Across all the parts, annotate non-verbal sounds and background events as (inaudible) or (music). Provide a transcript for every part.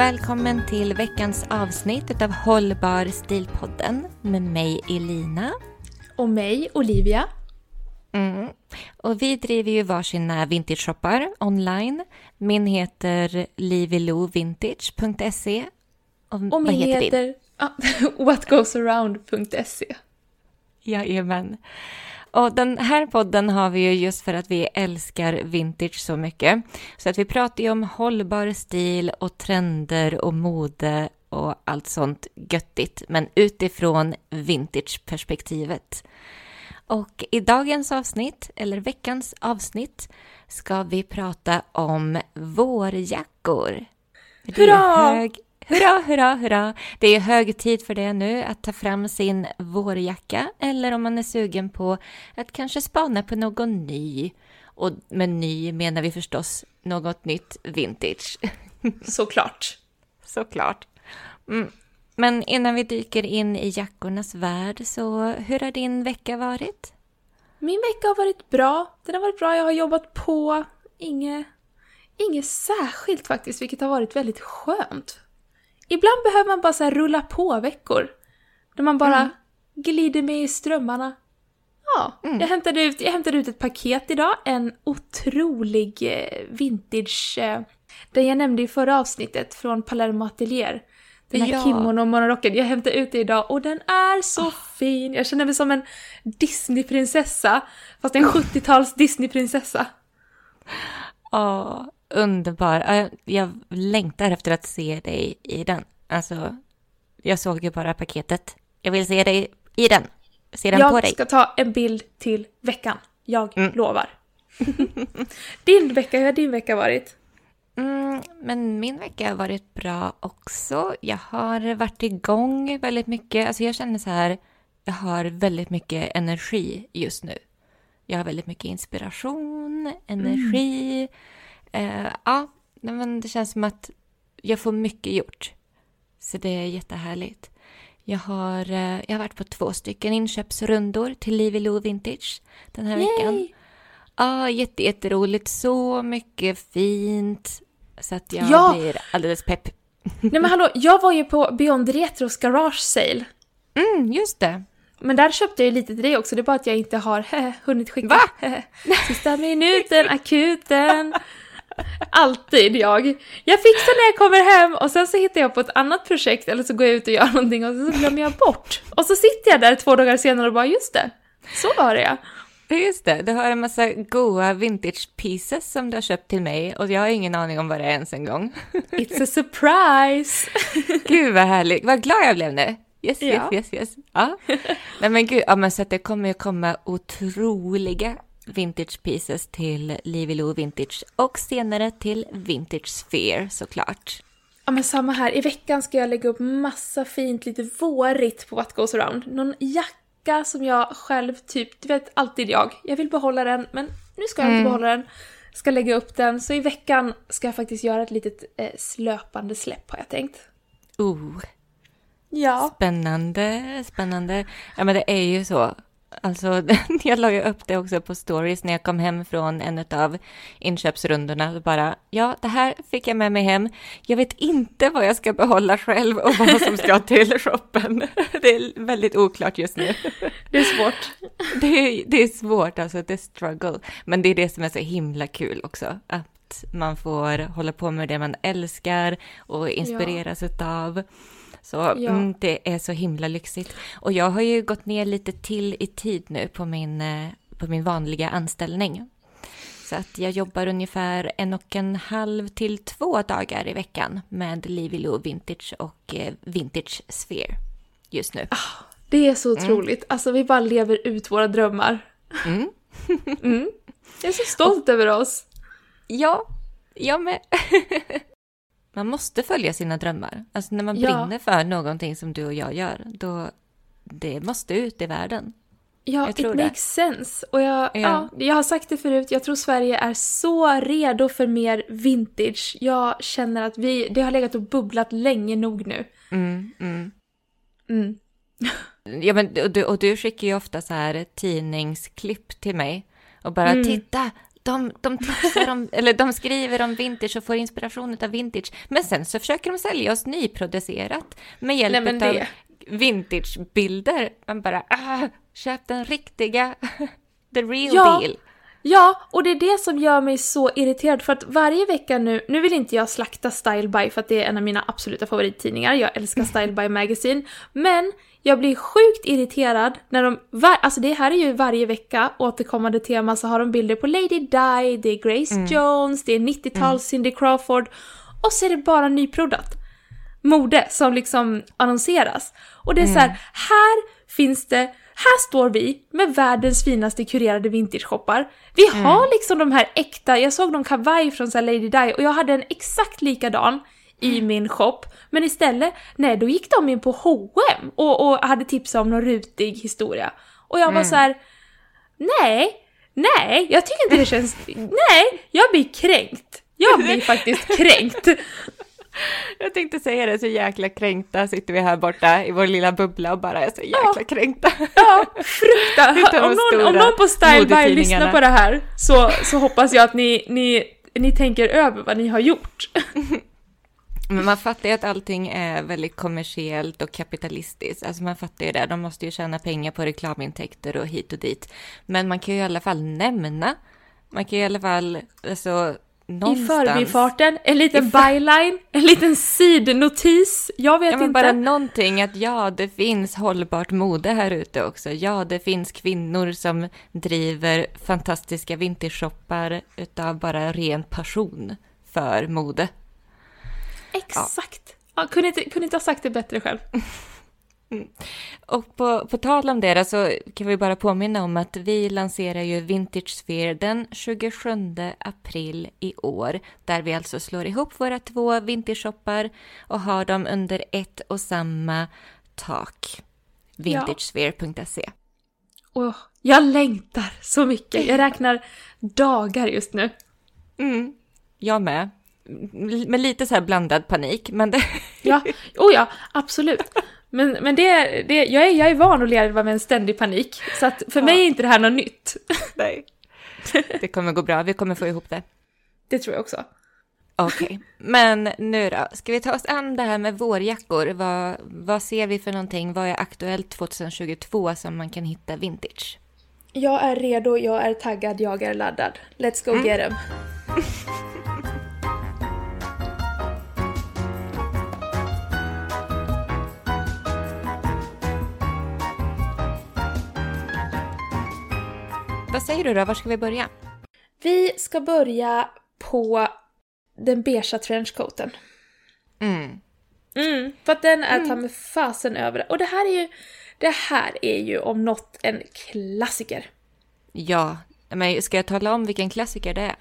välkommen till veckans avsnitt av Hållbar stilpodden med mig Elina. Och mig, Olivia. Mm. Och vi driver ju varsina vintage-shoppar online. Min heter livilovintage.se. Och, och min heter, heter (laughs) ah, whatgoesaround.se. Jajamän. Och den här podden har vi ju just för att vi älskar vintage så mycket. Så att vi pratar ju om hållbar stil och trender och mode och allt sånt göttigt, men utifrån vintageperspektivet. Och i dagens avsnitt, eller veckans avsnitt, ska vi prata om vårjackor. Hurra! Hög, Hurra, hurra, hurra! Det är hög tid för det nu, att ta fram sin vårjacka eller om man är sugen på att kanske spana på någon ny. Och med ny menar vi förstås något nytt vintage. (laughs) Såklart. Såklart. Mm. Men innan vi dyker in i jackornas värld, så hur har din vecka varit? Min vecka har varit bra. Den har varit bra, jag har jobbat på. Inget, inget särskilt faktiskt, vilket har varit väldigt skönt. Ibland behöver man bara så rulla på veckor. Där man bara mm. glider med i strömmarna. Ja, mm. jag, hämtade ut, jag hämtade ut ett paket idag. En otrolig eh, vintage... Eh, den jag nämnde i förra avsnittet från Palermo Atelier. Den här ja. kimono monorocken. Jag hämtade ut det idag och den är så oh. fin. Jag känner mig som en Disneyprinsessa. Fast en 70-tals Disneyprinsessa. Ja, underbar. Jag längtar efter att se dig i den. Alltså, jag såg ju bara paketet. Jag vill se dig i den. Se den jag på dig. Jag ska ta en bild till veckan. Jag mm. lovar. (laughs) din vecka, hur har din vecka varit? Mm, men min vecka har varit bra också. Jag har varit igång väldigt mycket. Alltså jag känner så här, jag har väldigt mycket energi just nu. Jag har väldigt mycket inspiration, energi. Mm. Eh, ja, men det känns som att jag får mycket gjort. Så det är jättehärligt. Jag har, eh, jag har varit på två stycken inköpsrundor till Livy Lou Vintage den här Yay! veckan. Ja, jätte, jätteroligt. Så mycket fint. Så att jag ja. blir alldeles pepp. Nej men hallå, jag var ju på Beyond Retros Garage Sale. Mm, just det. Men där köpte jag ju lite till dig också, det är bara att jag inte har (laughs) hunnit skicka. Va? (laughs) Sista minuten, akuten. (laughs) Alltid jag. Jag fixar när jag kommer hem och sen så hittar jag på ett annat projekt eller så går jag ut och gör någonting och så glömmer jag bort. Och så sitter jag där två dagar senare och bara just det, så var det ja. Just det, du har en massa goa vintage pieces som du har köpt till mig och jag har ingen aning om vad det är ens en gång. (laughs) It's a surprise! Gud vad härligt, vad glad jag blev nu. Yes, yes, ja. yes, yes. Ja. Nej men gud, ja, men så att det kommer ju komma otroliga vintage pieces till Livy Lou Vintage och senare till Vintage Sphere såklart. Ja men samma här, i veckan ska jag lägga upp massa fint, lite vårigt på What Goes Around. Någon jacka som jag själv typ, du vet alltid jag, jag vill behålla den men nu ska jag mm. inte behålla den. Ska lägga upp den, så i veckan ska jag faktiskt göra ett litet eh, slöpande släpp har jag tänkt. Oh. Ja. Spännande, spännande. Ja men det är ju så Alltså, (laughs) jag la ju upp det också på stories när jag kom hem från en av inköpsrundorna. Bara, ja, det här fick jag med mig hem. Jag vet inte vad jag ska behålla själv och vad som ska (laughs) till shoppen. Det är väldigt oklart just nu. Det är svårt. (laughs) Det är, det är svårt, alltså, det är struggle. Men det är det som är så himla kul också. Att man får hålla på med det man älskar och inspireras ja. utav. Så ja. mm, det är så himla lyxigt. Och jag har ju gått ner lite till i tid nu på min, eh, på min vanliga anställning. Så att jag jobbar ungefär en och en halv till två dagar i veckan med Livy Lou Vintage och eh, Vintage Sphere just nu. Ah, det är så mm. otroligt. Mm. Alltså vi bara lever ut våra drömmar. Mm. mm. Jag är så stolt och, över oss. Ja, jag med. (laughs) man måste följa sina drömmar. Alltså när man ja. brinner för någonting som du och jag gör, då det måste ut i världen. Ja, jag it makes sense. Och jag, ja. ja. jag har sagt det förut, jag tror Sverige är så redo för mer vintage. Jag känner att vi, det har legat och bubblat länge nog nu. Mm, mm. Mm. (laughs) ja, men, och, du, och du skickar ju ofta så här tidningsklipp till mig och bara mm. titta, de, de tipsar om, (laughs) eller de skriver om vintage och får inspiration av vintage. Men sen så försöker de sälja oss nyproducerat med hjälp Nej, av vintagebilder. Man bara, ah, köp den riktiga, (laughs) the real ja. deal. Ja, och det är det som gör mig så irriterad för att varje vecka nu, nu vill inte jag slakta Style By för att det är en av mina absoluta favorittidningar, jag älskar (laughs) Style By Magazine, men jag blir sjukt irriterad när de, var, alltså det här är ju varje vecka återkommande tema så har de bilder på Lady Di, det är Grace mm. Jones, det är 90-tals mm. Cindy Crawford och så är det bara nyproddat mode som liksom annonseras. Och det är mm. så här, här finns det här står vi med världens finaste kurerade vintage-shoppar. Vi mm. har liksom de här äkta, jag såg någon kavaj från så Lady Di och jag hade en exakt likadan i mm. min shop. Men istället, nej då gick de in på H&M och, och hade tips om någon rutig historia. Och jag var mm. så här, nej, nej, jag tycker inte det känns, (laughs) nej, jag blir kränkt. Jag blir (laughs) faktiskt kränkt. Jag tänkte säga det, så jäkla kränkta sitter vi här borta i vår lilla bubbla och bara är så jäkla ja. kränkta. Ja, (laughs) frukta. Om någon, om någon på Style By lyssnar på det här så, så hoppas jag att ni, ni, ni tänker över vad ni har gjort. Men man fattar ju att allting är väldigt kommersiellt och kapitalistiskt. Alltså man fattar ju det, de måste ju tjäna pengar på reklamintäkter och hit och dit. Men man kan ju i alla fall nämna, man kan ju i alla fall, alltså någonstans. I förbifarten, en liten för... byline, en liten sidnotis. Jag vet ja, men inte. Bara någonting att ja, det finns hållbart mode här ute också. Ja, det finns kvinnor som driver fantastiska vintershoppar utav bara ren passion för mode. Exakt. Ja. Ja, kunde, inte, kunde inte ha sagt det bättre själv. (laughs) Mm. Och på, på tal om det så kan vi bara påminna om att vi lanserar ju Vintage Sphere den 27 april i år, där vi alltså slår ihop våra två vintage-shoppar och har dem under ett och samma tak. Vintagesphere.se. Oh, jag längtar så mycket. Jag räknar dagar just nu. Mm, jag med. Med lite så här blandad panik, men det... ja, oh ja, absolut. Men, men det, det, jag, är, jag är van att leva med en ständig panik, så att för ja. mig är inte det här något nytt. Nej. Det kommer gå bra, vi kommer få ihop det. Det tror jag också. Okej, okay. men nu då, ska vi ta oss an det här med vårjackor? Vad, vad ser vi för någonting? Vad är aktuellt 2022 som man kan hitta vintage? Jag är redo, jag är taggad, jag är laddad. Let's go mm. get em! (laughs) Vad säger du då? Var ska vi börja? Vi ska börja på den beigea trenchcoaten. Mm. Mm, för att den är mm. ta med fasen över. Och det här är ju, det här är ju om något en klassiker. Ja, men ska jag tala om vilken klassiker det är?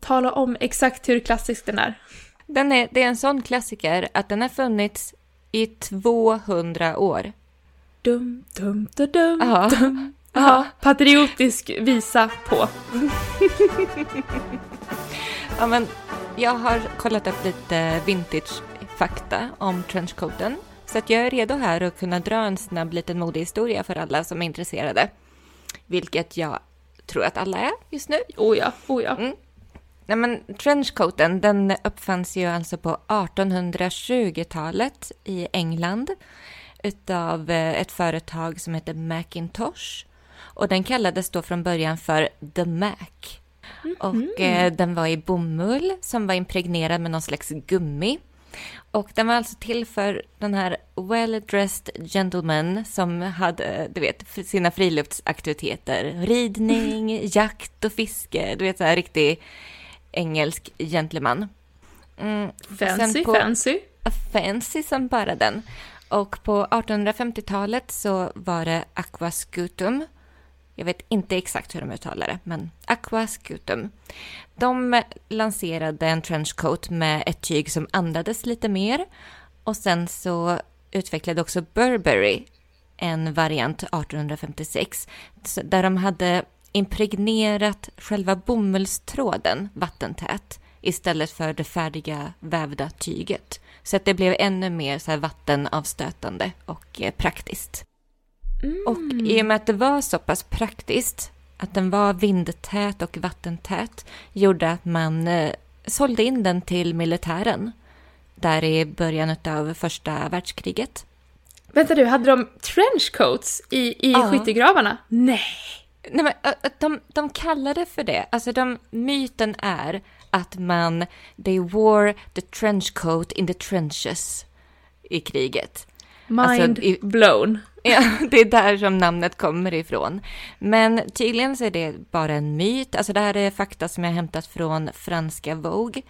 Tala om exakt hur klassisk den är. Den är, det är en sån klassiker att den har funnits i 200 år. Dum, dum, dum, dum, dum, Ja, patriotisk visa på. (laughs) ja, men jag har kollat upp lite vintage-fakta om trenchcoaten. Så att jag är redo här att kunna dra en snabb liten modehistoria för alla som är intresserade. Vilket jag tror att alla är just nu. Oh ja, oh ja. Mm. Nej, men trenchcoaten den uppfanns ju alltså på 1820-talet i England utav eh, ett företag som heter Macintosh och den kallades då från början för The Mac. Mm. Och eh, den var i bomull som var impregnerad med någon slags gummi. Och den var alltså till för den här well-dressed gentleman som hade, du vet, sina friluftsaktiviteter. Ridning, (laughs) jakt och fiske. Du vet, så här riktig engelsk gentleman. Mm. Fancy, på, fancy. Fancy som bara den. Och på 1850-talet så var det aquascutum. Jag vet inte exakt hur de uttalar det, men Aqua Scutum. De lanserade en trenchcoat med ett tyg som andades lite mer. Och sen så utvecklade också Burberry en variant 1856 där de hade impregnerat själva bomullstråden vattentät istället för det färdiga vävda tyget. Så att det blev ännu mer så vattenavstötande och eh, praktiskt. Mm. Och i och med att det var så pass praktiskt, att den var vindtät och vattentät, gjorde att man eh, sålde in den till militären där i början av första världskriget. Vänta du, hade de trenchcoats i, i ja. skyttegravarna? Nej! Nej, men, de, de kallar det för det. Alltså, de, myten är att man, they wore the trench coat in the trenches i kriget. Mind alltså, i, blown. (laughs) Ja, det är där som namnet kommer ifrån. Men tydligen så är det bara en myt. Alltså det här är fakta som jag hämtat från franska Vogue.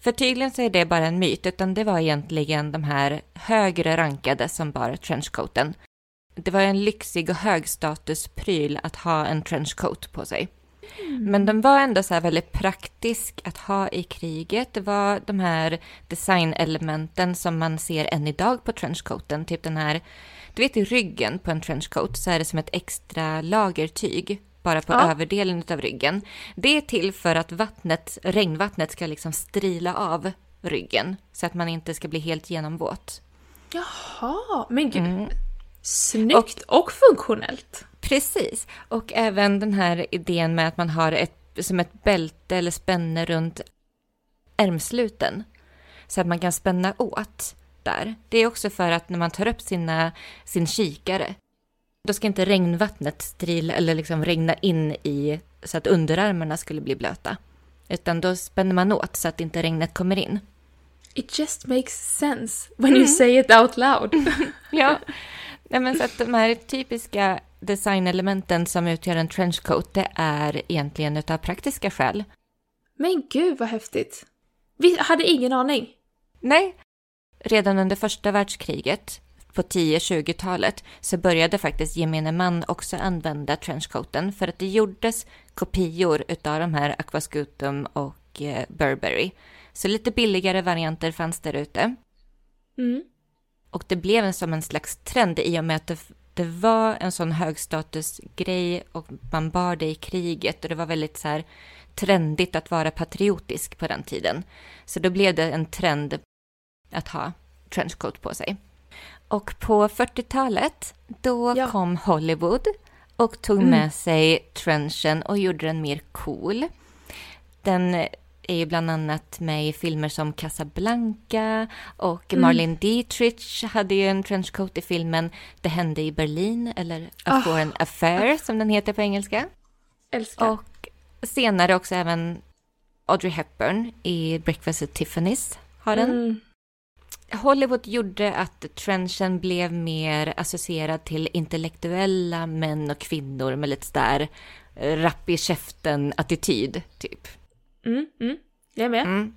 För tydligen så är det bara en myt, utan det var egentligen de här högre rankade som bar trenchcoaten. Det var en lyxig och högstatuspryl att ha en trenchcoat på sig. Mm. Men den var ändå så väldigt praktisk att ha i kriget. Det var de här designelementen som man ser än idag på trenchcoaten. Typ den här, du vet i ryggen på en trenchcoat så är det som ett extra lagertyg bara på ja. överdelen av ryggen. Det är till för att vattnet, regnvattnet ska liksom strila av ryggen så att man inte ska bli helt genomvåt. Jaha, men gud. Mm. Snyggt och, och funktionellt. Precis, och även den här idén med att man har ett, som ett bälte eller spänne runt ärmsluten. Så att man kan spänna åt där. Det är också för att när man tar upp sina, sin kikare, då ska inte regnvattnet strila eller liksom regna in i så att underarmarna skulle bli blöta. Utan då spänner man åt så att inte regnet kommer in. It just makes sense when you mm. say it out loud. (laughs) ja, (laughs) Nej, men så att de här typiska designelementen som utgör en trenchcoat, det är egentligen utav praktiska skäl. Men gud vad häftigt! Vi hade ingen aning. Nej. Redan under första världskriget, på 10-20-talet, så började faktiskt gemene man också använda trenchcoaten för att det gjordes kopior utav de här Aquascutum och eh, Burberry. Så lite billigare varianter fanns där ute. Mm. Och det blev en som en slags trend i och med att det, det var en sån högstatusgrej och man bar det i kriget och det var väldigt så här trendigt att vara patriotisk på den tiden. Så då blev det en trend att ha trenchcoat på sig. Och på 40-talet, då ja. kom Hollywood och tog mm. med sig trenchen och gjorde den mer cool. Den är ju bland annat med i filmer som Casablanca och mm. Marlene Dietrich hade ju en trenchcoat i filmen Det hände i Berlin eller A oh. Foreign Affair som den heter på engelska. Älskar. Och senare också även Audrey Hepburn i Breakfast at Tiffany's har den. Mm. Hollywood gjorde att trenchen blev mer associerad till intellektuella män och kvinnor med lite sådär rapp i käften-attityd, typ. Mm, mm. Jag är med. Mm.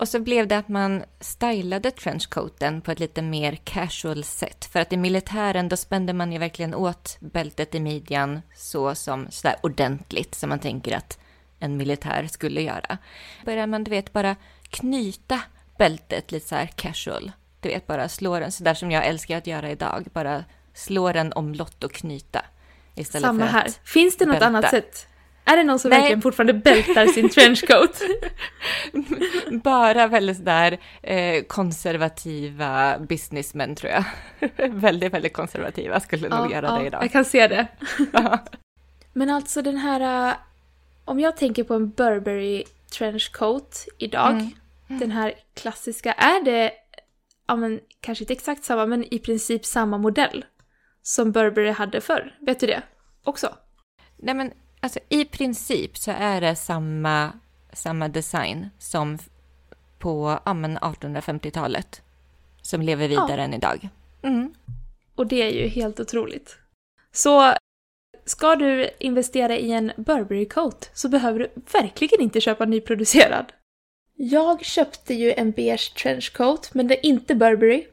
Och så blev det att man stylade trenchcoaten på ett lite mer casual sätt. För att i militären då spände man ju verkligen åt bältet i midjan så som sådär ordentligt som man tänker att en militär skulle göra. Börjar man, du vet, bara knyta bältet lite så här casual. Du vet, bara slå den sådär som jag älskar att göra idag. Bara slå den omlott och knyta. Istället Samma här. Finns det något bälta. annat sätt? Är det någon som Nej. verkligen fortfarande bältar sin trenchcoat? (laughs) Bara väldigt sådär eh, konservativa businessmen tror jag. (laughs) väldigt, väldigt konservativa skulle ja, nog göra ja, det idag. Jag kan se det. (laughs) Men alltså den här, uh, om jag tänker på en Burberry trenchcoat idag, mm. Mm. den här klassiska, är det, ja men kanske inte exakt samma, men i princip samma modell som Burberry hade förr? Vet du det också? Nej men Alltså i princip så är det samma, samma design som på ja, men 1850-talet. Som lever vidare Ja. än idag. Mm. Och det är ju helt otroligt. Så ska du investera i en Burberry coat så behöver du verkligen inte köpa nyproducerad. Jag köpte ju en beige trenchcoat, men det är inte Burberry.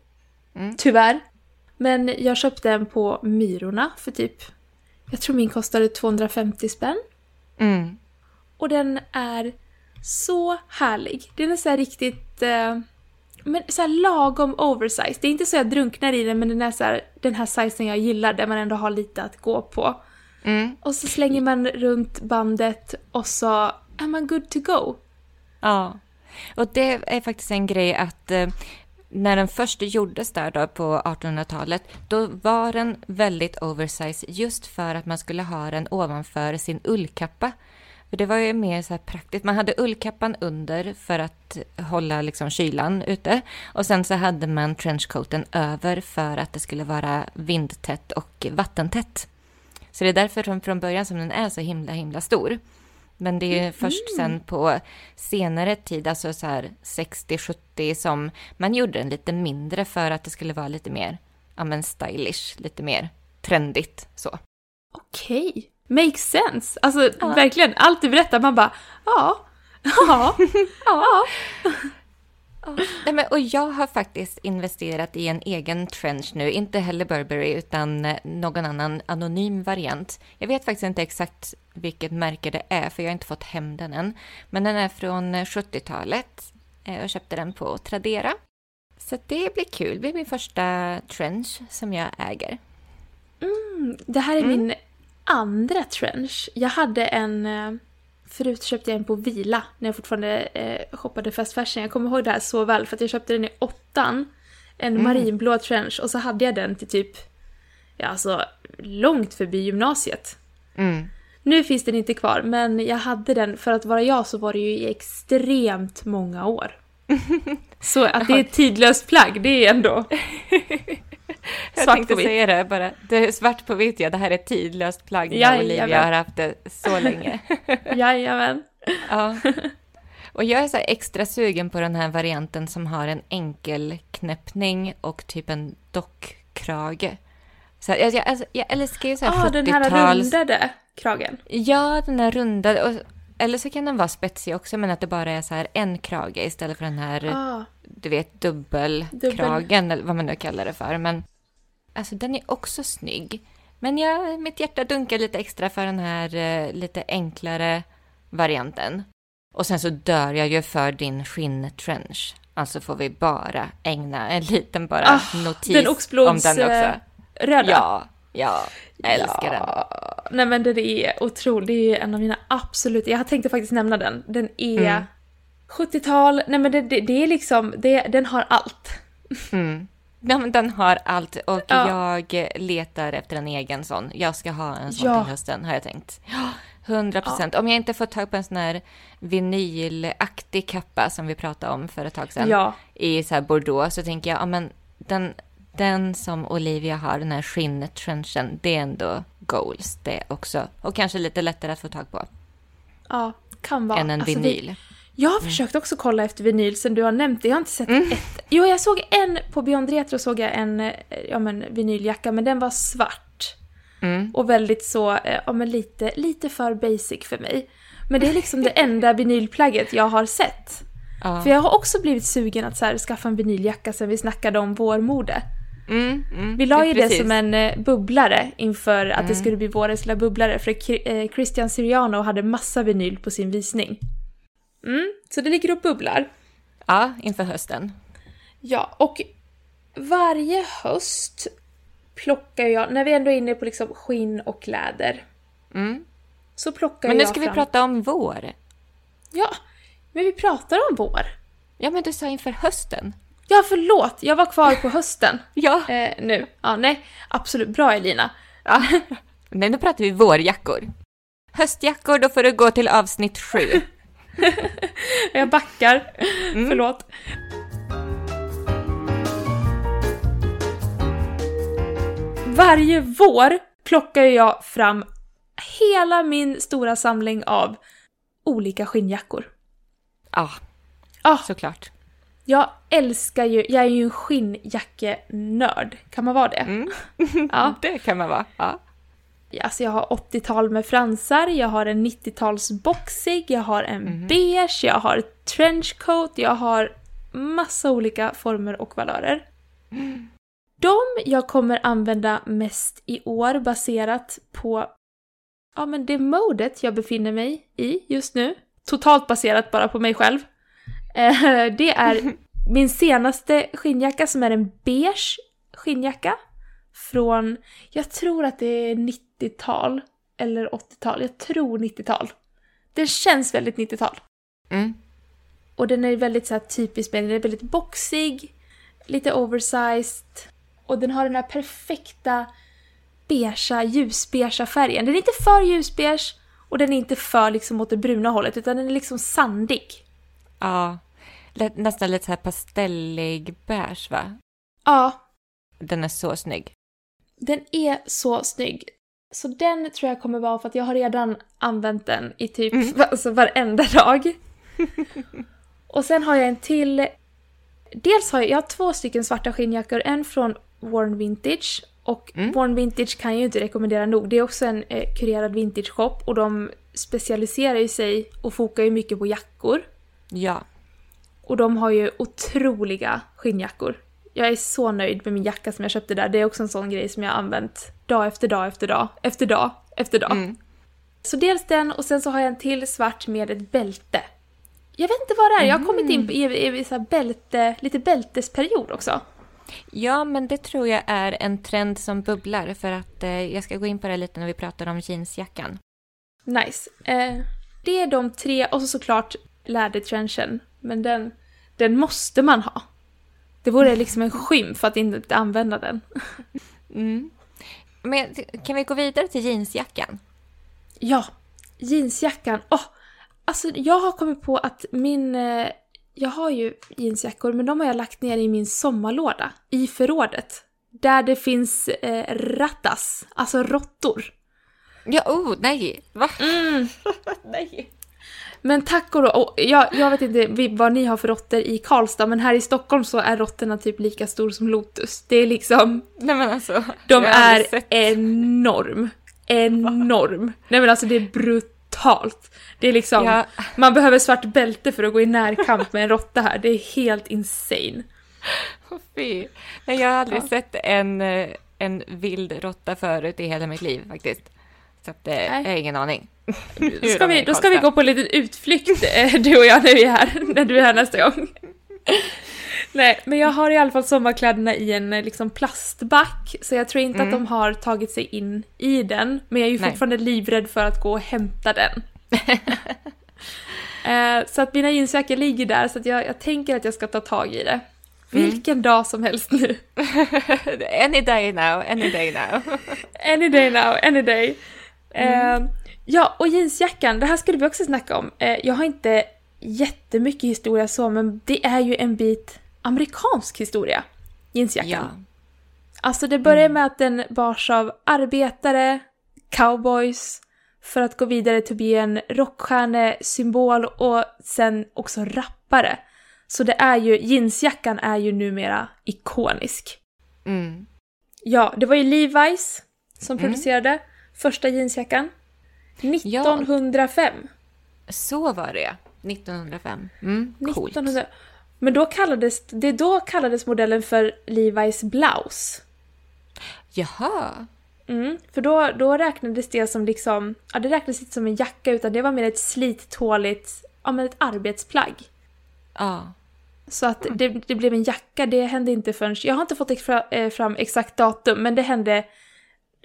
Mm. Tyvärr. Men jag köpte en på Myrorna för typ, jag tror min kostade 250 spänn. Mm. Och den är så härlig. Den är så här riktigt... Eh, men så lagom oversized. Det är inte så jag drunknar i den men den är så här, den här sizen jag gillar där man ändå har lite att gå på. Mm. Och så slänger man runt bandet och så är man good to go. Ja, och det är faktiskt en grej att eh, när den först gjordes där då på 1800-talet, då var den väldigt oversized just för att man skulle ha den ovanför sin ullkappa. För det var ju mer så här praktiskt. Man hade ullkappan under för att hålla liksom kylan ute och sen så hade man trenchcoaten över för att det skulle vara vindtätt och vattentätt. Så det är därför från, från början som den är så himla himla stor. Men det är ju först sen på senare tid, alltså så här 60-70, som man gjorde den lite mindre för att det skulle vara lite mer, ja men stylish, lite mer trendigt så. Okej. Makes sense. Alltså Ja. verkligen, allt du berättar man bara ja, (laughs) ja, ja. (laughs) Nej, men, och jag har faktiskt investerat i en egen trench nu, inte heller Burberry utan eh, någon annan anonym variant. Jag vet faktiskt inte exakt vilket märke det är för jag har inte fått hem den än. Men den är från eh, 70-talet. Eh, Jag köpte den på Tradera. Så det blir kul. Det blir min första trench som jag äger. Det här är Mm. min andra trench. Jag hade en... Förut köpte jag en på Vila när jag fortfarande eh, shoppade fast fashion. Jag kommer ihåg det här så väl för att jag köpte den i åttan. En Mm. marinblå trench och så hade jag den till typ... Ja, alltså långt förbi gymnasiet. Mm. Nu finns den inte kvar, men jag hade den, för att vara jag så var det ju i extremt många år. (laughs) Så att det är ett tidlöst plagg, det är ändå... (laughs) Jag Svart tänkte på vitt. säga det bara. Det är svart på vitt, ja. Det här är ett tidlöst plagg. Jajamän. Olivia har haft det så länge. (laughs) Jajamän. Ja. Och jag är så extra sugen på den här varianten som har en enkel knäppning och typ en dockkrage. Så jag, jag, alltså, jag älskar ju så här ah, den här 70-tals... rundade kragen. Ja, den här runda. Och, eller så kan den vara spetsig också, men att det bara är så här en krage istället för den här, Ah, du vet, dubbelkragen eller vad man nu kallar det för. Men alltså den är också snygg. Men jag, mitt hjärta dunkar lite extra för den här eh, lite enklare varianten. Och sen så dör jag ju för din skinntrench. Alltså får vi bara ägna en liten bara Ah, notis den om den också. eh, röda. Ja, ja, jag älskar den. ja. Nej men den är otrolig, det är en av mina absolut... Jag tänkte faktiskt nämna den. Den är Mm. 70-tal, nej men det, det, det är liksom, det, den har allt. Mm. Ja, men den har allt och Ja. jag letar efter en egen sån. Jag ska ha en sån Ja. till hösten har jag tänkt. Ja, 100 procent. Om jag inte får tag på en sån här vinylaktig kappa som vi pratade om för ett tag sedan Ja. i så Bordeaux så tänker jag, ja men den, den som Olivia har, den här skinntrenchen, det är ändå goals det också. Och kanske lite lättare att få tag på Ja, kan vara. än en Alltså, vinyl. Jag har försökt också kolla efter vinyl sen du har nämnt det. Jag har inte sett Mm. ett. Jo, jag såg en, på Beyond Retro såg jag en eh, ja, men, vinyljacka, men den var svart. Mm. Och väldigt så, eh, ja men lite, lite för basic för mig. Men det är liksom det enda (laughs) vinylplagget jag har sett. Ja. För jag har också blivit sugen att så här, skaffa en vinyljacka sen vi snackade om vårmode. Mm, mm, Vi la ju det precis. som en eh, bubblare inför att Mm. det skulle bli vårens lilla bubblare, för Christian Siriano hade massa vinyl på sin visning. Mm, så det ligger och bubblar. Ja, inför hösten. Ja, och varje höst plockar jag, när vi ändå är inne på liksom skinn och läder, Mm. så plockar Men nu jag ska vi fram... prata om vår. Ja, men vi pratar om vår. Ja, men du sa inför hösten. Ja, förlåt, jag var kvar på hösten (laughs) Ja. eh, nu. Ja, nej, absolut. Bra Elina. ja. (laughs) Nej, nu pratar vi vårjackor. Höstjackor, då får du gå till avsnitt sju. (laughs) Jag backar. Mm. Förlåt. Varje vår plockar jag fram hela min stora samling av olika skinnjackor. Ja, Ah, såklart. Jag älskar ju, jag är ju en skinnjackenörd. Kan man vara det? Mm. (laughs) Ja. Det kan man vara. Ja. Alltså jag har 80-tal med fransar, jag har en 90-tals boxig, jag har en Mhm. beige, jag har trenchcoat, jag har massa olika former och valörer. (gasps) (sniffs) De jag kommer använda mest i år baserat på ja, men det modet jag befinner mig i just nu, totalt baserat bara på mig själv, eh, det är (laughs) min senaste skinnjacka som är en beige skinnjacka från, jag tror att det är 90-tal eller 80-tal, jag tror 90-tal. Den känns väldigt 90-tal. Mm. Och den är väldigt så här typisk den är väldigt boxig, lite oversized och den har den här perfekta beigea, ljusbeigea färgen. Den är inte för ljusbeige och den är inte för liksom åt det bruna hållet utan den är liksom sandig. Ja. Nästan lite så här pastellig beige, va? Ja, Den är så snygg. den är så snygg. Så den tror jag kommer vara för att jag har redan använt den i typ (laughs) alltså varenda dag. (laughs) och sen har jag en till. Dels har jag, jag har två stycken svarta skinnjackor, en från Warren Vintage. Och Mm. Warren Vintage kan jag ju inte rekommendera nog. Det är också en eh, kurerad vintage shop och de specialiserar ju sig och fokar ju mycket på jackor. Ja. Och de har ju otroliga skinnjackor. Jag är så nöjd med min jacka som jag köpte där. Det är också en sån grej som jag har använt dag efter dag efter dag, efter dag, efter dag. Mm. Så dels den och sen så har jag en till svart med ett bälte. Jag vet inte vad det är, jag har kommit in i, i, i så här bälte, lite bältesperiod också. Ja, men det tror jag är en trend som bubblar för att eh, jag ska gå in på det lite när vi pratar om jeansjackan. Nice. Eh, det är de tre och så såklart lädertrenchen. Men den, den måste man ha. Det vore liksom en skymf att inte använda den. Mm. Men kan vi gå vidare till jeansjackan? Ja, jeansjackan. Åh, alltså jag har kommit på att min... Eh, jag har ju jeansjackor, men de har jag lagt ner i min sommarlåda. I förrådet. Där det finns eh, rattas, alltså råttor. Ja, oh, nej! Va? Mm. (laughs) nej. Men tack och lov, jag, jag vet inte vad ni har för råttor i Karlstad, men här i Stockholm så är råttorna typ lika stor som Lotus. Det är liksom... Nej men alltså. De är sett- enorm. Enorm. Nej men alltså det är brutalt. Det är liksom, Ja. man behöver svart bälte för att gå i närkamp med en råtta här. Det är helt insane. Fy. Nej, jag har aldrig Ja. sett en, eh, en vild råtta förut i hela mitt liv faktiskt. Så att, eh, Nej. jag har ingen aning. Då ska, vi, då ska vi gå på en liten utflykt, eh, du och jag, när vi är här, när du är här nästa gång. Nej, men jag har i alla fall sommarkläderna i en eh, liksom plastback, så jag tror inte att Mm. de har tagit sig in i den. Men jag är ju Nej. fortfarande livrädd för att gå och hämta den. (laughs) Eh, så att mina jeansjackor ligger där, så att jag, jag tänker att jag ska ta tag i det. Mm. Vilken dag som helst nu. (laughs) any day now, any day now. (laughs) Any day now, any day. Mm. Eh, ja, och jeansjackan, det här skulle vi också snacka om. Eh, jag har inte jättemycket historia så, men det är ju en bit amerikansk historia. Jeansjackan. ja. Alltså det börjar Mm. med att den bars av arbetare, cowboys, för att gå vidare till att bli en rockstjärnesymbol och sen också rappare. Så det är ju, jeansjackan är ju numera ikonisk. Mm. Ja, det var ju Levi's som Mm. producerade första jeansjackan. 1905. Så var det 1905. Mm, coolt. 1900. Men då kallades, det då kallades modellen för Levi's blouse. Jaha. Mm, för då, då räknades det som liksom, ja det räknades inte som en jacka utan det var mer ett slittåligt, ja men ett arbetsplagg. Ja. Så att det, det blev en jacka, det hände inte förrän, jag har inte fått eh, fram exakt datum men det hände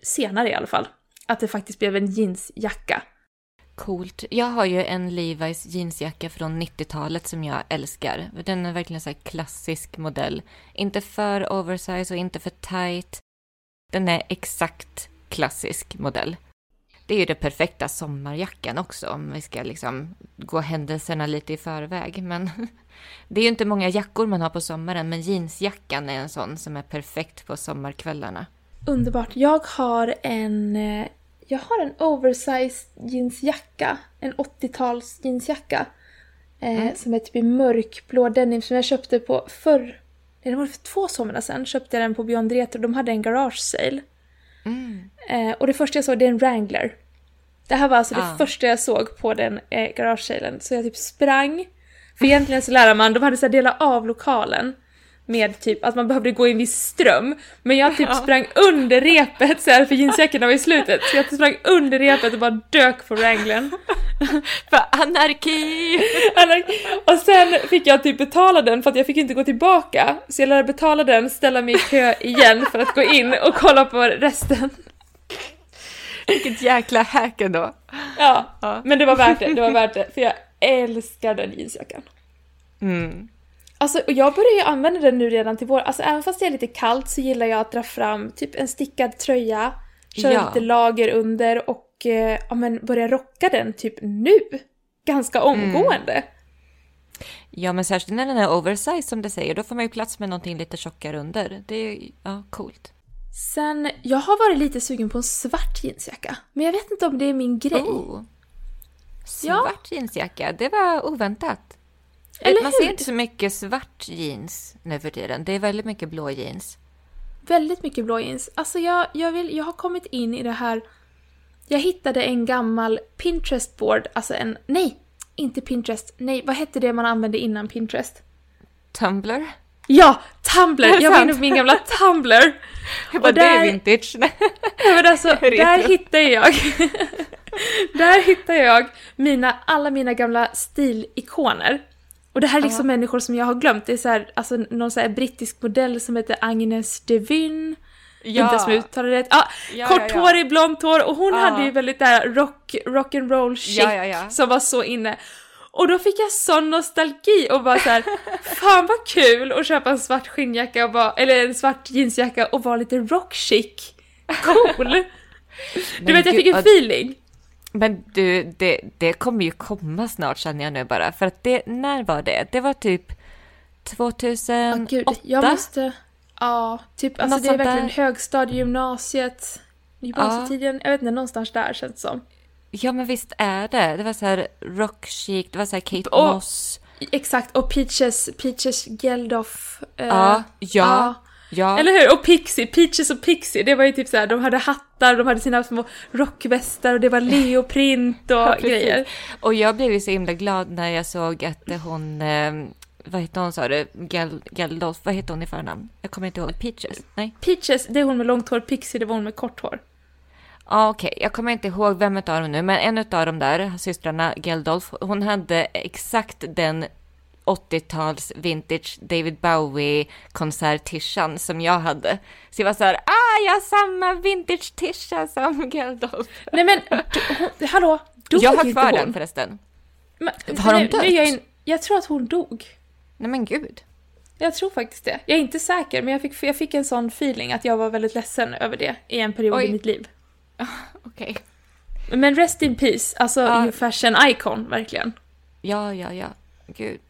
senare i alla fall. Att det faktiskt blev en jeansjacka. Coolt. Jag har ju en Levi's jeansjacka från 90-talet som jag älskar. Den är verkligen så här klassisk modell. Inte för oversize och inte för tight. Den är exakt klassisk modell. Det är ju den perfekta sommarjackan också om vi ska liksom gå händelserna lite i förväg. Men (laughs) det är ju inte många jackor man har på sommaren men jeansjackan är en sån som är perfekt på sommarkvällarna. Underbart. Jag har en, eh, jag har en oversized jeansjacka. En 80-tals jeansjacka. Eh, Som är typ i mörkblå denim som jag köpte på förr. Det var för två somrar sedan. Köpte jag den på Beyond Retro. De hade en garage sale. Mm. Eh, och det första jag såg det är en Wrangler. Det här var alltså Ah. det första jag såg på den eh, garage salen. Så jag typ sprang. För egentligen så lär man, de hade så här delat av lokalen. Med typ att man behövde gå i en viss ström. Men jag typ sprang under repet så här för jeansjackorna var i slutet. Så jag sprang under repet och bara dök på Wranglern. (laughs) För anarki! Och sen fick jag typ betala den för att jag fick inte gå tillbaka. Så jag lärde betala den, ställa mig i kö igen för att gå in och kolla på resten. Vilket jäkla hack ändå. Ja, Ja. men det var värt det. Det var värt det. För jag älskar den jeansjackan. Mm. Alltså, och jag börjar ju använda den nu redan till vår. Alltså även fast det är lite kallt så gillar jag att dra fram typ en stickad tröja, köra Ja. lite lager under och eh, ja, men börja rocka den typ nu. Ganska omgående. Ja, men särskilt när den är oversize som du säger, då får man ju plats med någonting lite tjockare under. Det är ju, ja, coolt. Sen, jag har varit lite sugen på en svart jeansjacka. Men jag vet inte om det är min grej. Oh. Svart jeansjacka, det var oväntat. Eller man hur? ser inte så mycket svart jeans nu för tiden. Det är väldigt mycket blå jeans. Väldigt mycket blå jeans. Alltså jag, jag, vill, jag har kommit in i det här... Jag hittade en gammal Pinterest-board, alltså en... Nej! Inte Pinterest. Nej, vad hette det man använde innan Pinterest? Tumblr? Ja! Tumblr! Jag var inne på min gamla Tumblr! (laughs) Jag bara, Och det är där- vintage. (laughs) Ja, men alltså, där hittar jag... (laughs) där hittar jag mina, alla mina gamla stilikoner. Och det här är liksom människor som jag har glömt. Det är så här, alltså någon så här brittisk modell som heter Agnes Devyn. Inte ens om jag uttalar det rätt. Ah, Ja, korthårig, blont hår och hon Ja. hade ju väldigt där rock, rock and roll chic Ja, ja, ja. som var så inne. Och då fick jag sån nostalgi och bara så här, (laughs) fan vad kul att köpa en svart skinnjacka och vara, eller en svart jeansjacka och vara lite rock chic. Cool! (laughs) du vet, jag fick en ja, feeling. Men du, det, det kommer ju komma snart känner jag nu bara. För att det, när var det? Det var typ 2008? Åh gud, jag måste... Ja, typ alltså Något det är verkligen där. högstadiegymnasiet, gymnasietiden, jag vet inte, någonstans där känns det som. Ja, men visst är det. Det var så här rock chic, det var så här Kate Och- Moss. Exakt, och Peaches, Peaches Geldof. eh, Ja, ja, ja. Eller hur? Och Pixie, Peaches och Pixie, det var ju typ såhär, de hade hattar, de hade sina små rockvästar och det var leoprint och (laughs) Ja, grejer. Och jag blev ju så himla glad när jag såg att hon, eh, vad hette hon sa du, Gal, Galdolf, vad hette hon i förnamn? Jag kommer inte ihåg, Peaches? Nej? Peaches, det är hon med långt hår, Pixie, det var hon med kort hår. Ja, okej, jag kommer inte ihåg vem av dem nu, men en av de där systrarna, Geldolf, hon hade exakt den 80-tals vintage David Bowie konserttishan som jag hade. Så jag var så här, ah, jag har samma vintage tisha som Geldolf. Nej men, du, hallå, dog Jag har kvar den förresten. Men, Har hon nu dött? Jag, jag tror att hon dog. Nej men gud. Jag tror faktiskt det. Jag är inte säker, men jag fick, jag fick en sån feeling att jag var väldigt ledsen över det i en period Oj. i mitt liv. Okej. Men rest in peace, alltså Ja. fashion icon, verkligen. Ja, ja, ja. Gud.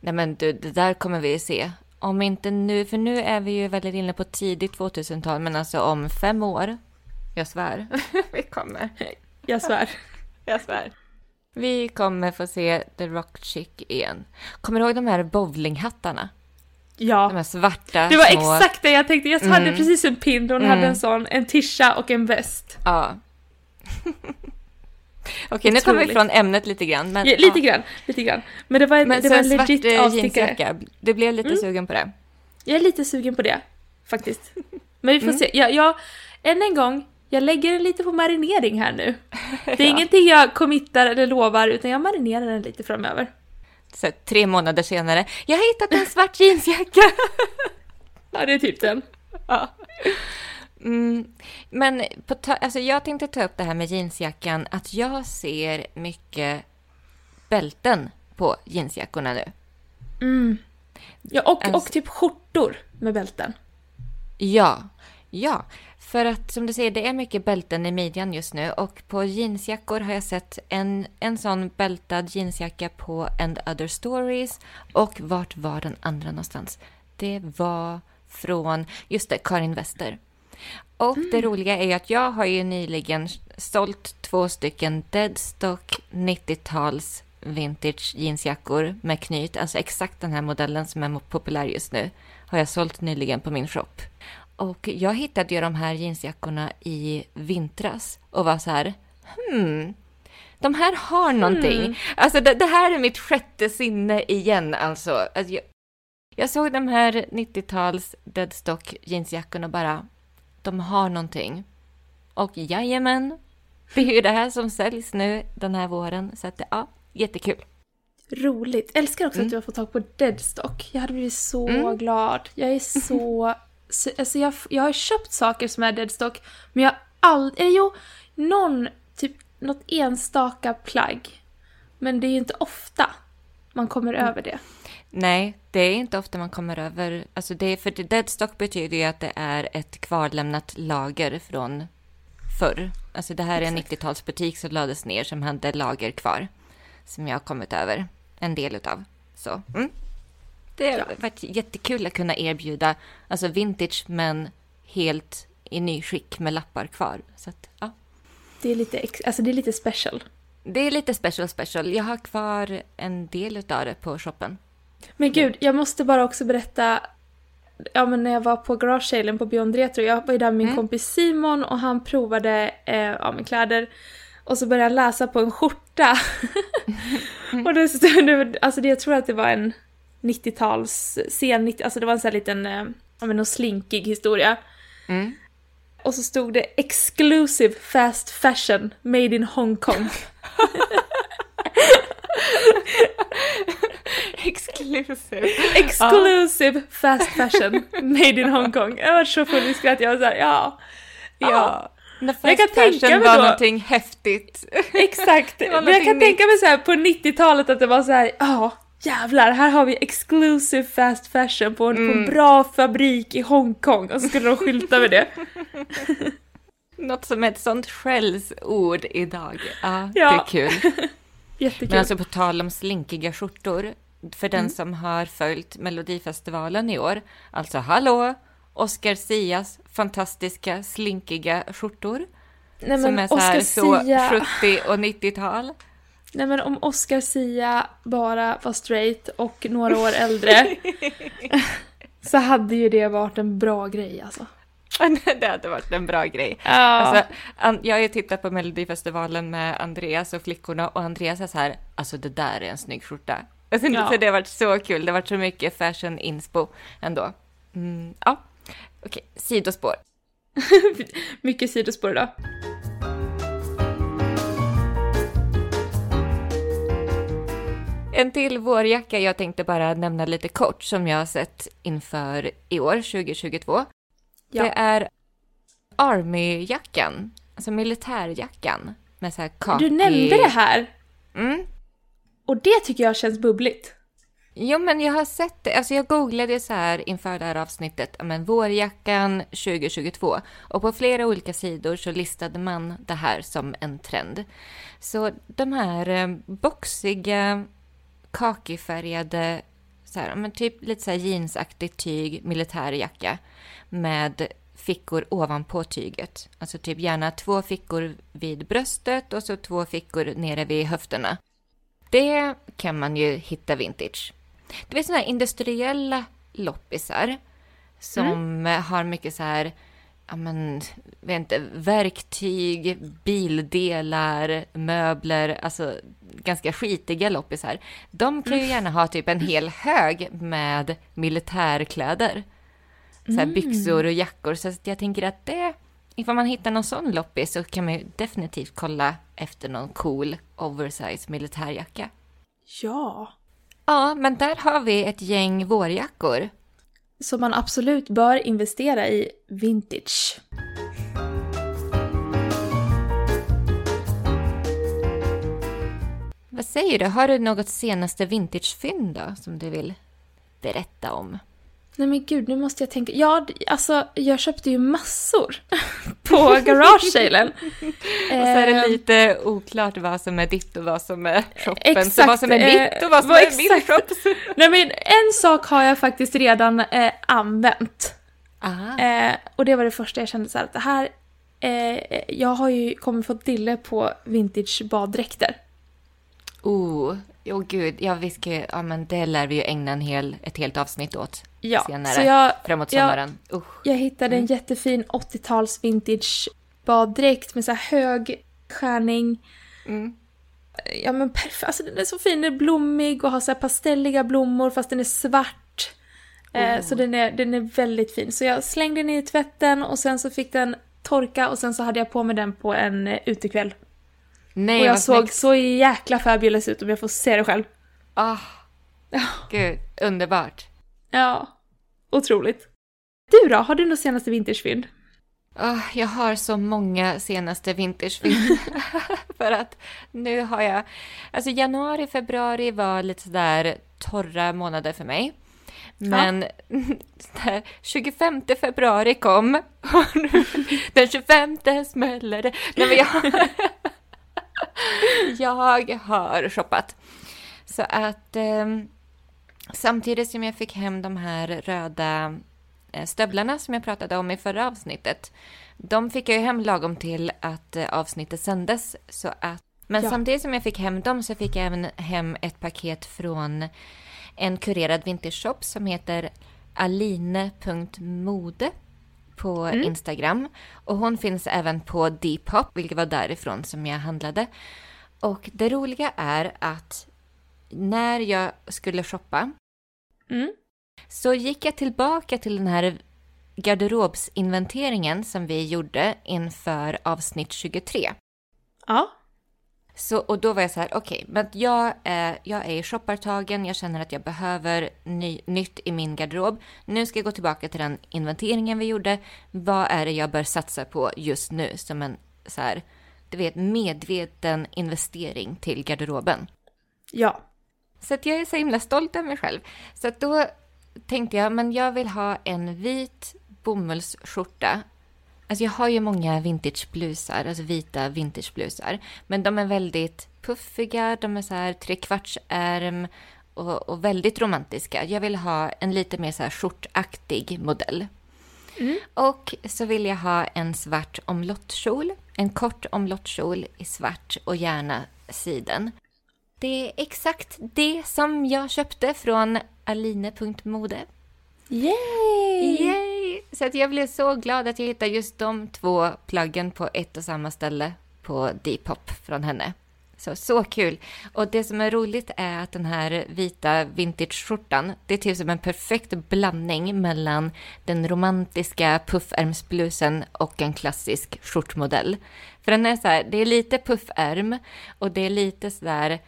Nej men du, det där kommer vi se. Om inte nu, för nu är vi ju väldigt inne på tidigt 2000-tal, men alltså om fem år. Jag svär. (laughs) vi kommer. Jag svär. Jag svär. Vi kommer få se The Rock Chick igen. Kommer du ihåg de här bowlinghattarna? De Ja. här svarta Det var små... exakt det jag tänkte. Jag hade Mm. precis en pin hon Mm. hade en sån, en tisha och en väst. Ja. (laughs) (laughs) Okej, nu kommer vi från ämnet lite grann. Men, Ja, lite ja. grann, lite grann. Men det var en, Men det var en svart legit eh, avstickare. Du blev lite sugen på det? Jag är lite sugen på det, faktiskt. (laughs) Men vi får Mm. se. Jag, jag, än en gång, jag lägger den lite på marinering här nu. (laughs) Det är Ja. ingenting jag committar eller lovar, utan jag marinerar den lite framöver. Så tre månader senare. Jag har hittat en svart jeansjacka! (laughs) Ja, det är typ den. Ja. Mm, men på alltså jag tänkte ta upp det här med jeansjackan, att jag ser mycket bälten på jeansjackorna nu. Mm. Ja, och, Alltså- och typ skjortor med bälten. Ja, ja. För att som du säger, det är mycket bälten i midjan just nu och på jeansjackor har jag sett en, en sån bältad jeansjacka på And Other Stories och vart var den andra någonstans? Det var från, just det, Karin Wester. Och det roliga är att jag har ju nyligen sålt två stycken Deadstock 90-tals vintage jeansjackor med knyt, alltså exakt den här modellen som är populär just nu, har jag sålt nyligen på min shop. Och jag hittade ju de här jeansjackorna i vintras och var så här, hmm, de här har någonting. Mm. Alltså det, det, här är mitt sjätte sinne igen alltså. alltså jag, jag såg de här 90-tals deadstock jeansjackorna och bara, de har någonting. Och jajamän, det är ju det här som säljs nu den här våren. Så att ja, jättekul. Roligt. Älskar också mm. att du har fått tag på deadstock. Jag hade blivit så mm. glad. Jag är så... (laughs) så alltså jag, jag har köpt saker som är deadstock, men jag har aldrig... Eller jo, någon, typ något enstaka plagg. Men det är ju inte ofta man kommer mm. över det. Nej, det är inte ofta man kommer över... Alltså det, för deadstock betyder ju att det är ett kvarlämnat lager från förr. Alltså det här är en 90-talsbutik som lades ner som hade lager kvar. Som jag har kommit över en del utav. Så mm. det har ja. varit jättekul att kunna erbjuda alltså vintage men helt i ny skick med lappar kvar. Så att, ja. Det är lite, alltså det är lite special. Det är lite special special. Jag har kvar en del utav det på shoppen. Men gud, jag måste bara också berätta ja, men när jag var på garage salen på Beyond Retro, jag var ju där med min mm. kompis Simon och han provade eh, ja, min kläder och så började jag läsa på en skjorta. Mm. (laughs) och det stod det, alltså det, jag tror att det var en 90-tals, sen 90, alltså det var en sån här liten, eh, ja men någon slinkig historia. Mm. Och så stod det exclusive fast fashion made in Hong (laughs) (laughs) (laughs) Exclusive. Exclusive fast fashion made in Hong Kong. Jag var så full i skratt. Jag var såhär, ja. Ja. Fast jag kan tänka mig var då, någonting häftigt. Exakt. (laughs) Men jag kan nytt. tänka mig så här på 90-talet att det var så här, ja. Jävlar, här har vi exclusive fast fashion på en, mm. på en bra fabrik i Hongkong och så skulle de skylta med det. (laughs) Något som är ett sånt skällsord idag. Ja, ja, det är kul. Jättekul. Men alltså på tal om slinkiga skjortor, för den mm. som har följt Melodifestivalen i år, alltså hallå, Oscar Sias fantastiska slinkiga skjortor. Nej, som är så här så Sia... 70 och 90-tal. Nej men om Oscar Sia bara var straight och några år äldre (laughs) så hade ju det varit en bra grej alltså. (laughs) det hade varit en bra grej. Ja. Alltså, jag har ju tittat på Melodifestivalen med Andreas och flickorna och Andreas är så här, alltså det där är en snygg skjorta. Alltså, ja. För det har varit så kul, det har varit så mycket fashion inspo ändå. Mm, ja, okej, sidospår. (laughs) mycket sidospår idag. En till vårjacka jag tänkte bara nämna lite kort som jag har sett inför i år, 2022. Ja. Det är Army-jackan, alltså militärjackan med så här kaki... Du nämnde det här! Mm. Och det tycker jag känns bubbligt. Jo, men jag har sett det. Alltså jag googlade så här inför det här avsnittet, men vårjackan 2022. Och på flera olika sidor så listade man det här som en trend. Så de här eh, boxiga, kakifärgade, så här, men typ lite så här jeansaktigt tyg, militärjacka med fickor ovanpå tyget. Alltså typ gärna två fickor vid bröstet och så två fickor nere vid höfterna. Det kan man ju hitta vintage. Det är sådana här industriella loppisar som mm. har mycket så här, ja men, vet inte, verktyg, bildelar, möbler, alltså ganska skitiga loppisar. De kan ju gärna ha typ en hel hög med militärkläder så här, mm. byxor och jackor. Så jag tänker att det, ifall man hittar någon sån loppis så kan man ju definitivt kolla efter någon cool oversize militärjacka. Ja. Ja, men där har vi ett gäng vårjackor. Som man absolut bör investera i vintage. Vad säger du? Har du något senaste vintagefynd då som du vill berätta om? Nej men gud, nu måste jag tänka. Ja, alltså jag köpte ju massor (laughs) på garage-salen. (laughs) och så är det ehm. lite oklart vad som är ditt och vad som är shoppen. Exakt. Så vad som är mitt och vad som vad är exakt. min shop. (laughs) Nej men en sak har jag faktiskt redan eh, använt. Eh, och det var det första jag kände så här att det här, eh, jag har ju kommit få dille på vintage baddräkter. Oh, Jo, gud, ja, vi ska, ja, men det lär vi ju ägna en hel, ett helt avsnitt åt Ja, senare, så jag, framåt jag- sommaren. Usch. jag hittade en jättefin 80-tals vintage baddräkt med så här hög skärning. Mm. Ja men perfekt, alltså den är så fin, den är blommig och har så här pastelliga blommor fast den är svart. Eh, Oh. så den är, den är väldigt fin. Så jag slängde den i tvätten och sen så fick den torka och sen så hade jag på mig den på en eh, utekväll. Nej, och jag såg snyggt. så jäkla fabulous ut om jag får se det själv. Ah, gud, underbart. Ja, otroligt. Du då, har du något senaste vintagefynd? Ah, jag har så många senaste vintersfilm. (laughs) (laughs) För att nu har jag... Alltså januari, februari var lite sådär torra månader för mig. Men (laughs) sådär, 25 februari kom. Den 25 smäller det. Nej, men jag, (laughs) jag har shoppat. Så att ehm, samtidigt som jag fick hem de här röda eh, stövlarna som jag pratade om i förra avsnittet. De fick jag ju hem lagom till att eh, avsnittet sändes. Så att, men Ja. samtidigt som jag fick hem dem så fick jag även hem ett paket från en kurerad vintershop som heter aline.mode på Mm. Instagram. Och hon finns även på Depop, vilket var därifrån som jag handlade. Och det roliga är att när jag skulle shoppa Mm. så gick jag tillbaka till den här garderobsinventeringen som vi gjorde inför avsnitt 23. Ja. Så, och då var jag så här, okej, men jag är, jag är shoppartagen, jag känner att jag behöver ny, nytt i min garderob. Nu ska jag gå tillbaka till den inventeringen vi gjorde. Vad är det jag bör satsa på just nu som en så här, du vet, medveten investering till garderoben? Ja. Så att jag är så himla stolt över mig själv. Så att då tänkte jag, men jag vill ha en vit bomullsskjorta. Alltså jag har ju många vintageblusar, alltså vita vintageblusar. Men de är väldigt puffiga, de är så här trekvartsärm och, och väldigt romantiska. Jag vill ha en lite mer så här skjortaktig modell. Och så vill jag ha en svart omlottkjol. En kort omlottkjol i svart och gärna siden. Det är exakt det som jag köpte från aline.mode. Yay! Yay! Så att jag blev så glad att jag hittade just de två plaggen på ett och samma ställe på Depop från henne. Så, så kul! Och det som är roligt är att den här vita vintage-skjortan, det är typ som en perfekt blandning mellan den romantiska puffärmsblusen och en klassisk skjortmodell. För den är så här, det är lite puffärm och det är lite så där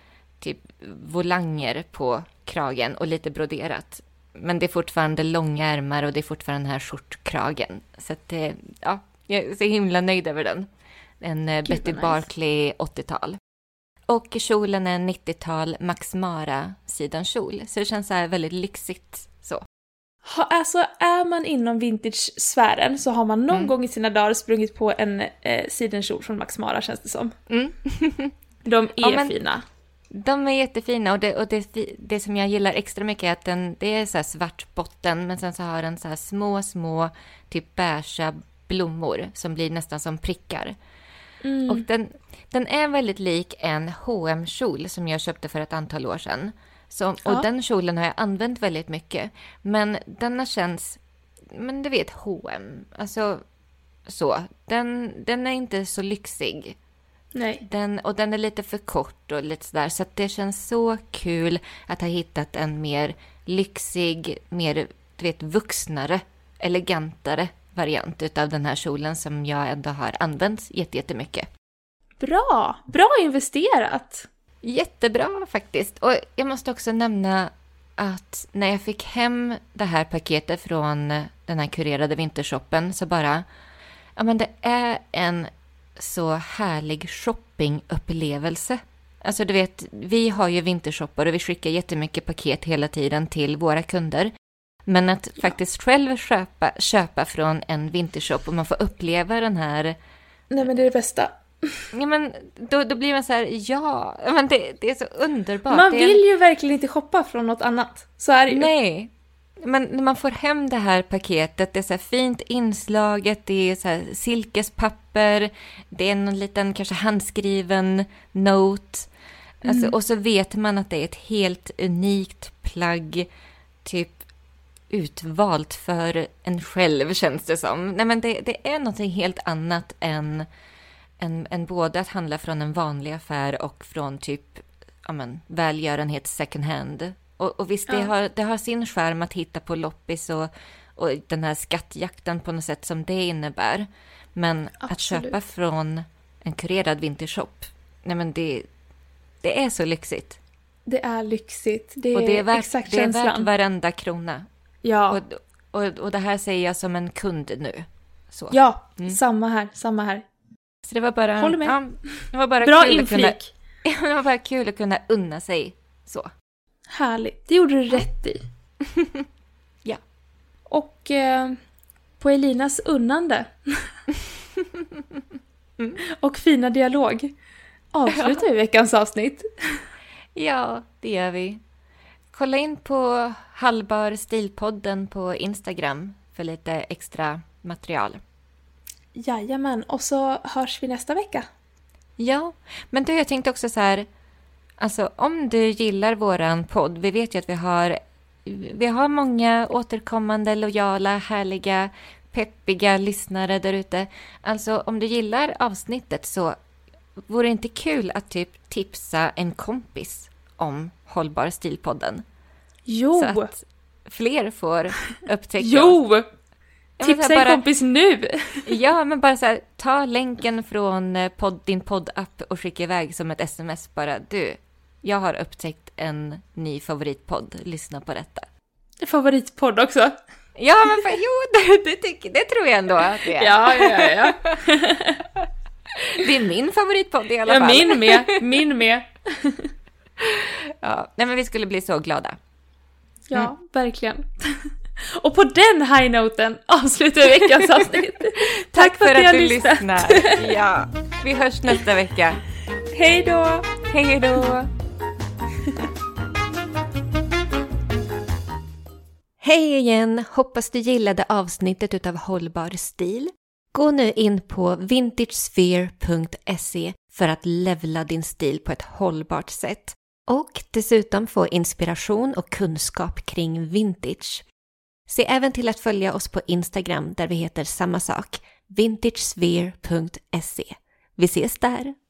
typ volanger på kragen och lite broderat. Men det är fortfarande långa ärmar och det är fortfarande den här skjortkragen. Så att det, ja, jag är så himla nöjd över den. En eh, Gud, Betty nice. Barkley 80-tal. Och kjolen är en 90-tal Max Mara sidenkjol. Så det känns så här väldigt lyxigt så. Ha, alltså är man inom vintage-sfären så har man någon Mm. gång i sina dagar sprungit på en eh, sidenkjol från Max Mara känns det som. Mm. (laughs) De är Ja, men- fina. De är jättefina och, det, och det, det som jag gillar extra mycket är att den, det är så här svart botten men sen så har den så här små, små typ beiga blommor som blir nästan som prickar. Mm. Och den, den är väldigt lik en hm kjol som jag köpte för ett antal år sedan. Så, och Ja. den kjolen har jag använt väldigt mycket. Men denna känns, men du vet H&M, alltså så. Den, den är inte så lyxig. Nej. Den, och den är lite för kort och lite sådär. Så det känns så kul att ha hittat en mer lyxig, mer du vet, vuxnare, elegantare variant utav den här kjolen som jag ändå har använt jätte- jättemycket. Bra! Bra investerat! Jättebra faktiskt. Och jag måste också nämna att när jag fick hem det här paketet från den här kurerade vintershoppen så bara, ja men det är en så härlig shoppingupplevelse. Alltså du vet, vi har ju vintershoppar och vi skickar jättemycket paket hela tiden till våra kunder. Men att Ja. faktiskt själv köpa, köpa från en vintershop och man får uppleva den här Nej men det är det bästa. Ja, men då, då blir man så här, ja, men det, det är så underbart. Man vill ju verkligen inte shoppa från något annat. Så är det ju. Nej. Men när man får hem det här paketet, det är så här fint inslaget, det är så här silkespapper, det är någon liten kanske handskriven note. Alltså, Och så vet man att det är ett helt unikt plagg, typ utvalt för en själv känns det som. Nej men det, det är någonting helt annat än, än, än både att handla från en vanlig affär och från typ ja men, välgörenhet second hand. Och, och visst, det, Ja. har, det har sin skärm att hitta på loppis och, och den här skattjakten på något sätt som det innebär. Men att Absolut. köpa från en kurerad vintershop, nej men det, det är så lyxigt. Det är lyxigt. Det är, Och det är värt, exakt det är värt känslan. varenda krona. Ja, Och, och, och det här säger jag som en kund nu. Så, ja Mm. samma här, samma här. så det var bara... Håller med. Ja, det var bara Bra kul att kunna, inflik. (laughs) det var bara kul att kunna unna sig så. Härligt. Det gjorde du rätt i. (laughs) Ja. Och eh, på Elinas unnande Mm. (laughs) och fina dialog avslutar vi veckans avsnitt. (laughs) Ja, det gör vi. Kolla in på Hallbar Stilpodden på Instagram för lite extra material. Jajamän, och så hörs vi nästa vecka. Ja, men du, jag tänkte också så här, alltså om du gillar våran podd, vi vet ju att vi har, vi har många återkommande, lojala, härliga, peppiga lyssnare där ute. Alltså om du gillar avsnittet så vore det inte kul att typ tipsa en kompis om Hållbar stilpodden? Jo! Så att fler får upptäcka. Jo! Tipsa en bara- kompis nu! Ja, men bara så här, ta länken från eh, podd, din poddapp och skicka iväg som ett sms bara. Du, jag har upptäckt en ny favoritpodd. Lyssna på detta. Favoritpodd också. Ja, men för, jo, (laughs) det, det, tycker, det tror jag ändå att det är. Ja, ja, ja. (laughs) Det är min favoritpodd i alla ja fall. min med, (laughs) min med. Ja, nej, men vi skulle bli så glada. Ja, Mm. verkligen. Och på den high-noten avslutar vi veckans (laughs) avsnitt. Tack, för att ni har du lyssnat. lyssnar. Ja, vi hörs nästa vecka. Hej då! Hej då! Hej igen! Hoppas du gillade avsnittet utav Hållbar stil. Gå nu in på vintagesphere.se för att levla din stil på ett hållbart sätt och dessutom få inspiration och kunskap kring vintage. Se även till att följa oss på Instagram där vi heter samma sak, vintagesphere.se. Vi ses där!